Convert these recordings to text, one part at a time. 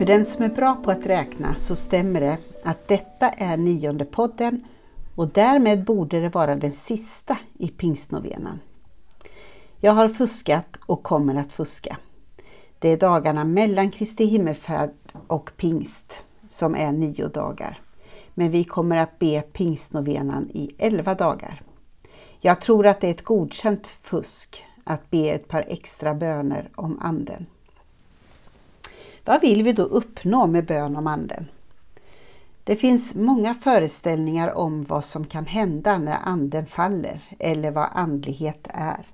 För den som är bra på att räkna så stämmer det att detta är nionde podden och därmed borde det vara den sista i pingstnovenan. Jag har fuskat och kommer att fuska. Det är dagarna mellan Kristi himmelfärd och pingst som är nio dagar. Men vi kommer att be pingstnovenan i elva dagar. Jag tror att det är ett godkänt fusk att be ett par extra böner om anden. Vad vill vi då uppnå med bön om anden? Det finns många föreställningar om vad som kan hända när anden faller eller vad andlighet är.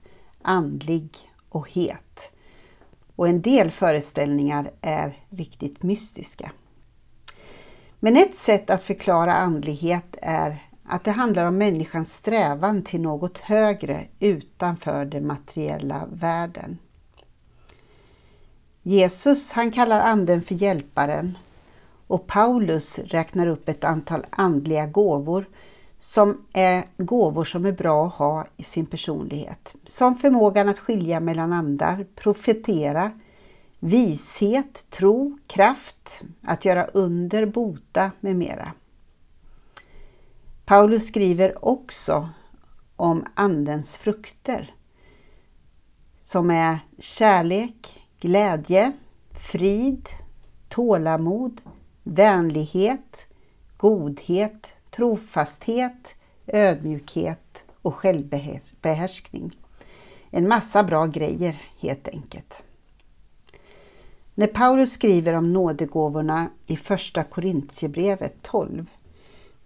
Andlig och het. Och en del föreställningar är riktigt mystiska. Men ett sätt att förklara andlighet är att det handlar om människans strävan till något högre utanför den materiella världen. Jesus han kallar anden för hjälparen och Paulus räknar upp ett antal andliga gåvor som är gåvor som är bra att ha i sin personlighet. Som förmågan att skilja mellan andar, profetera, vishet, tro, kraft, att göra under, bota med mera. Paulus skriver också om Andens frukter som är kärlek, glädje, frid, tålamod, vänlighet, godhet, trofasthet, ödmjukhet och självbehärskning. En massa bra grejer helt enkelt. När Paulus skriver om nådegåvorna i första Korintierbrevet 12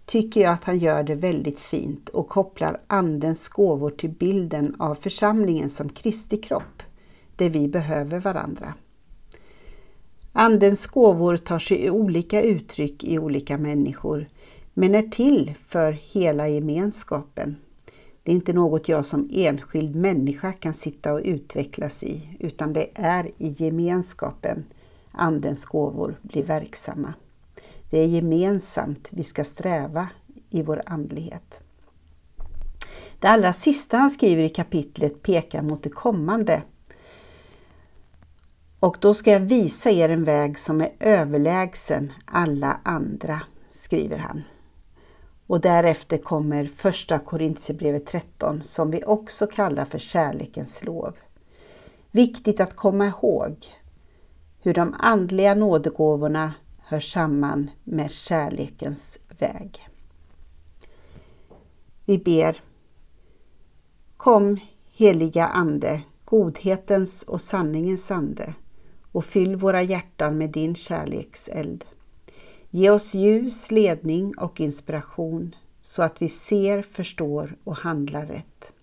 tycker jag att han gör det väldigt fint och kopplar Andens gåvor till bilden av församlingen som Kristi kropp, där vi behöver varandra. Andens gåvor tar sig olika uttryck i olika människor, men är till för hela gemenskapen. Det är inte något jag som enskild människa kan sitta och utvecklas i, utan det är i gemenskapen Andens gåvor blir verksamma. Det är gemensamt vi ska sträva i vår andlighet. Det allra sista han skriver i kapitlet pekar mot det kommande. Och då ska jag visa er en väg som är överlägsen alla andra, skriver han. Och därefter kommer första Korintierbrevet 13 som vi också kallar för kärlekens lov. Viktigt att komma ihåg hur de andliga nådegåvorna hör samman med kärlekens väg. Vi ber Kom heliga Ande, godhetens och sanningens ande och fyll våra hjärtan med din kärlekseld. Ge oss ljus, ledning och inspiration så att vi ser, förstår och handlar rätt.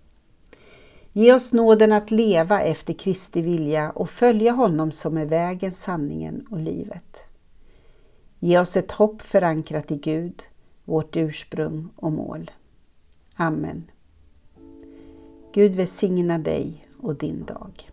Ge oss nåden att leva efter Kristi vilja och följa honom som är vägen, sanningen och livet. Ge oss ett hopp förankrat i Gud, vårt ursprung och mål. Amen. Gud välsigna dig och din dag.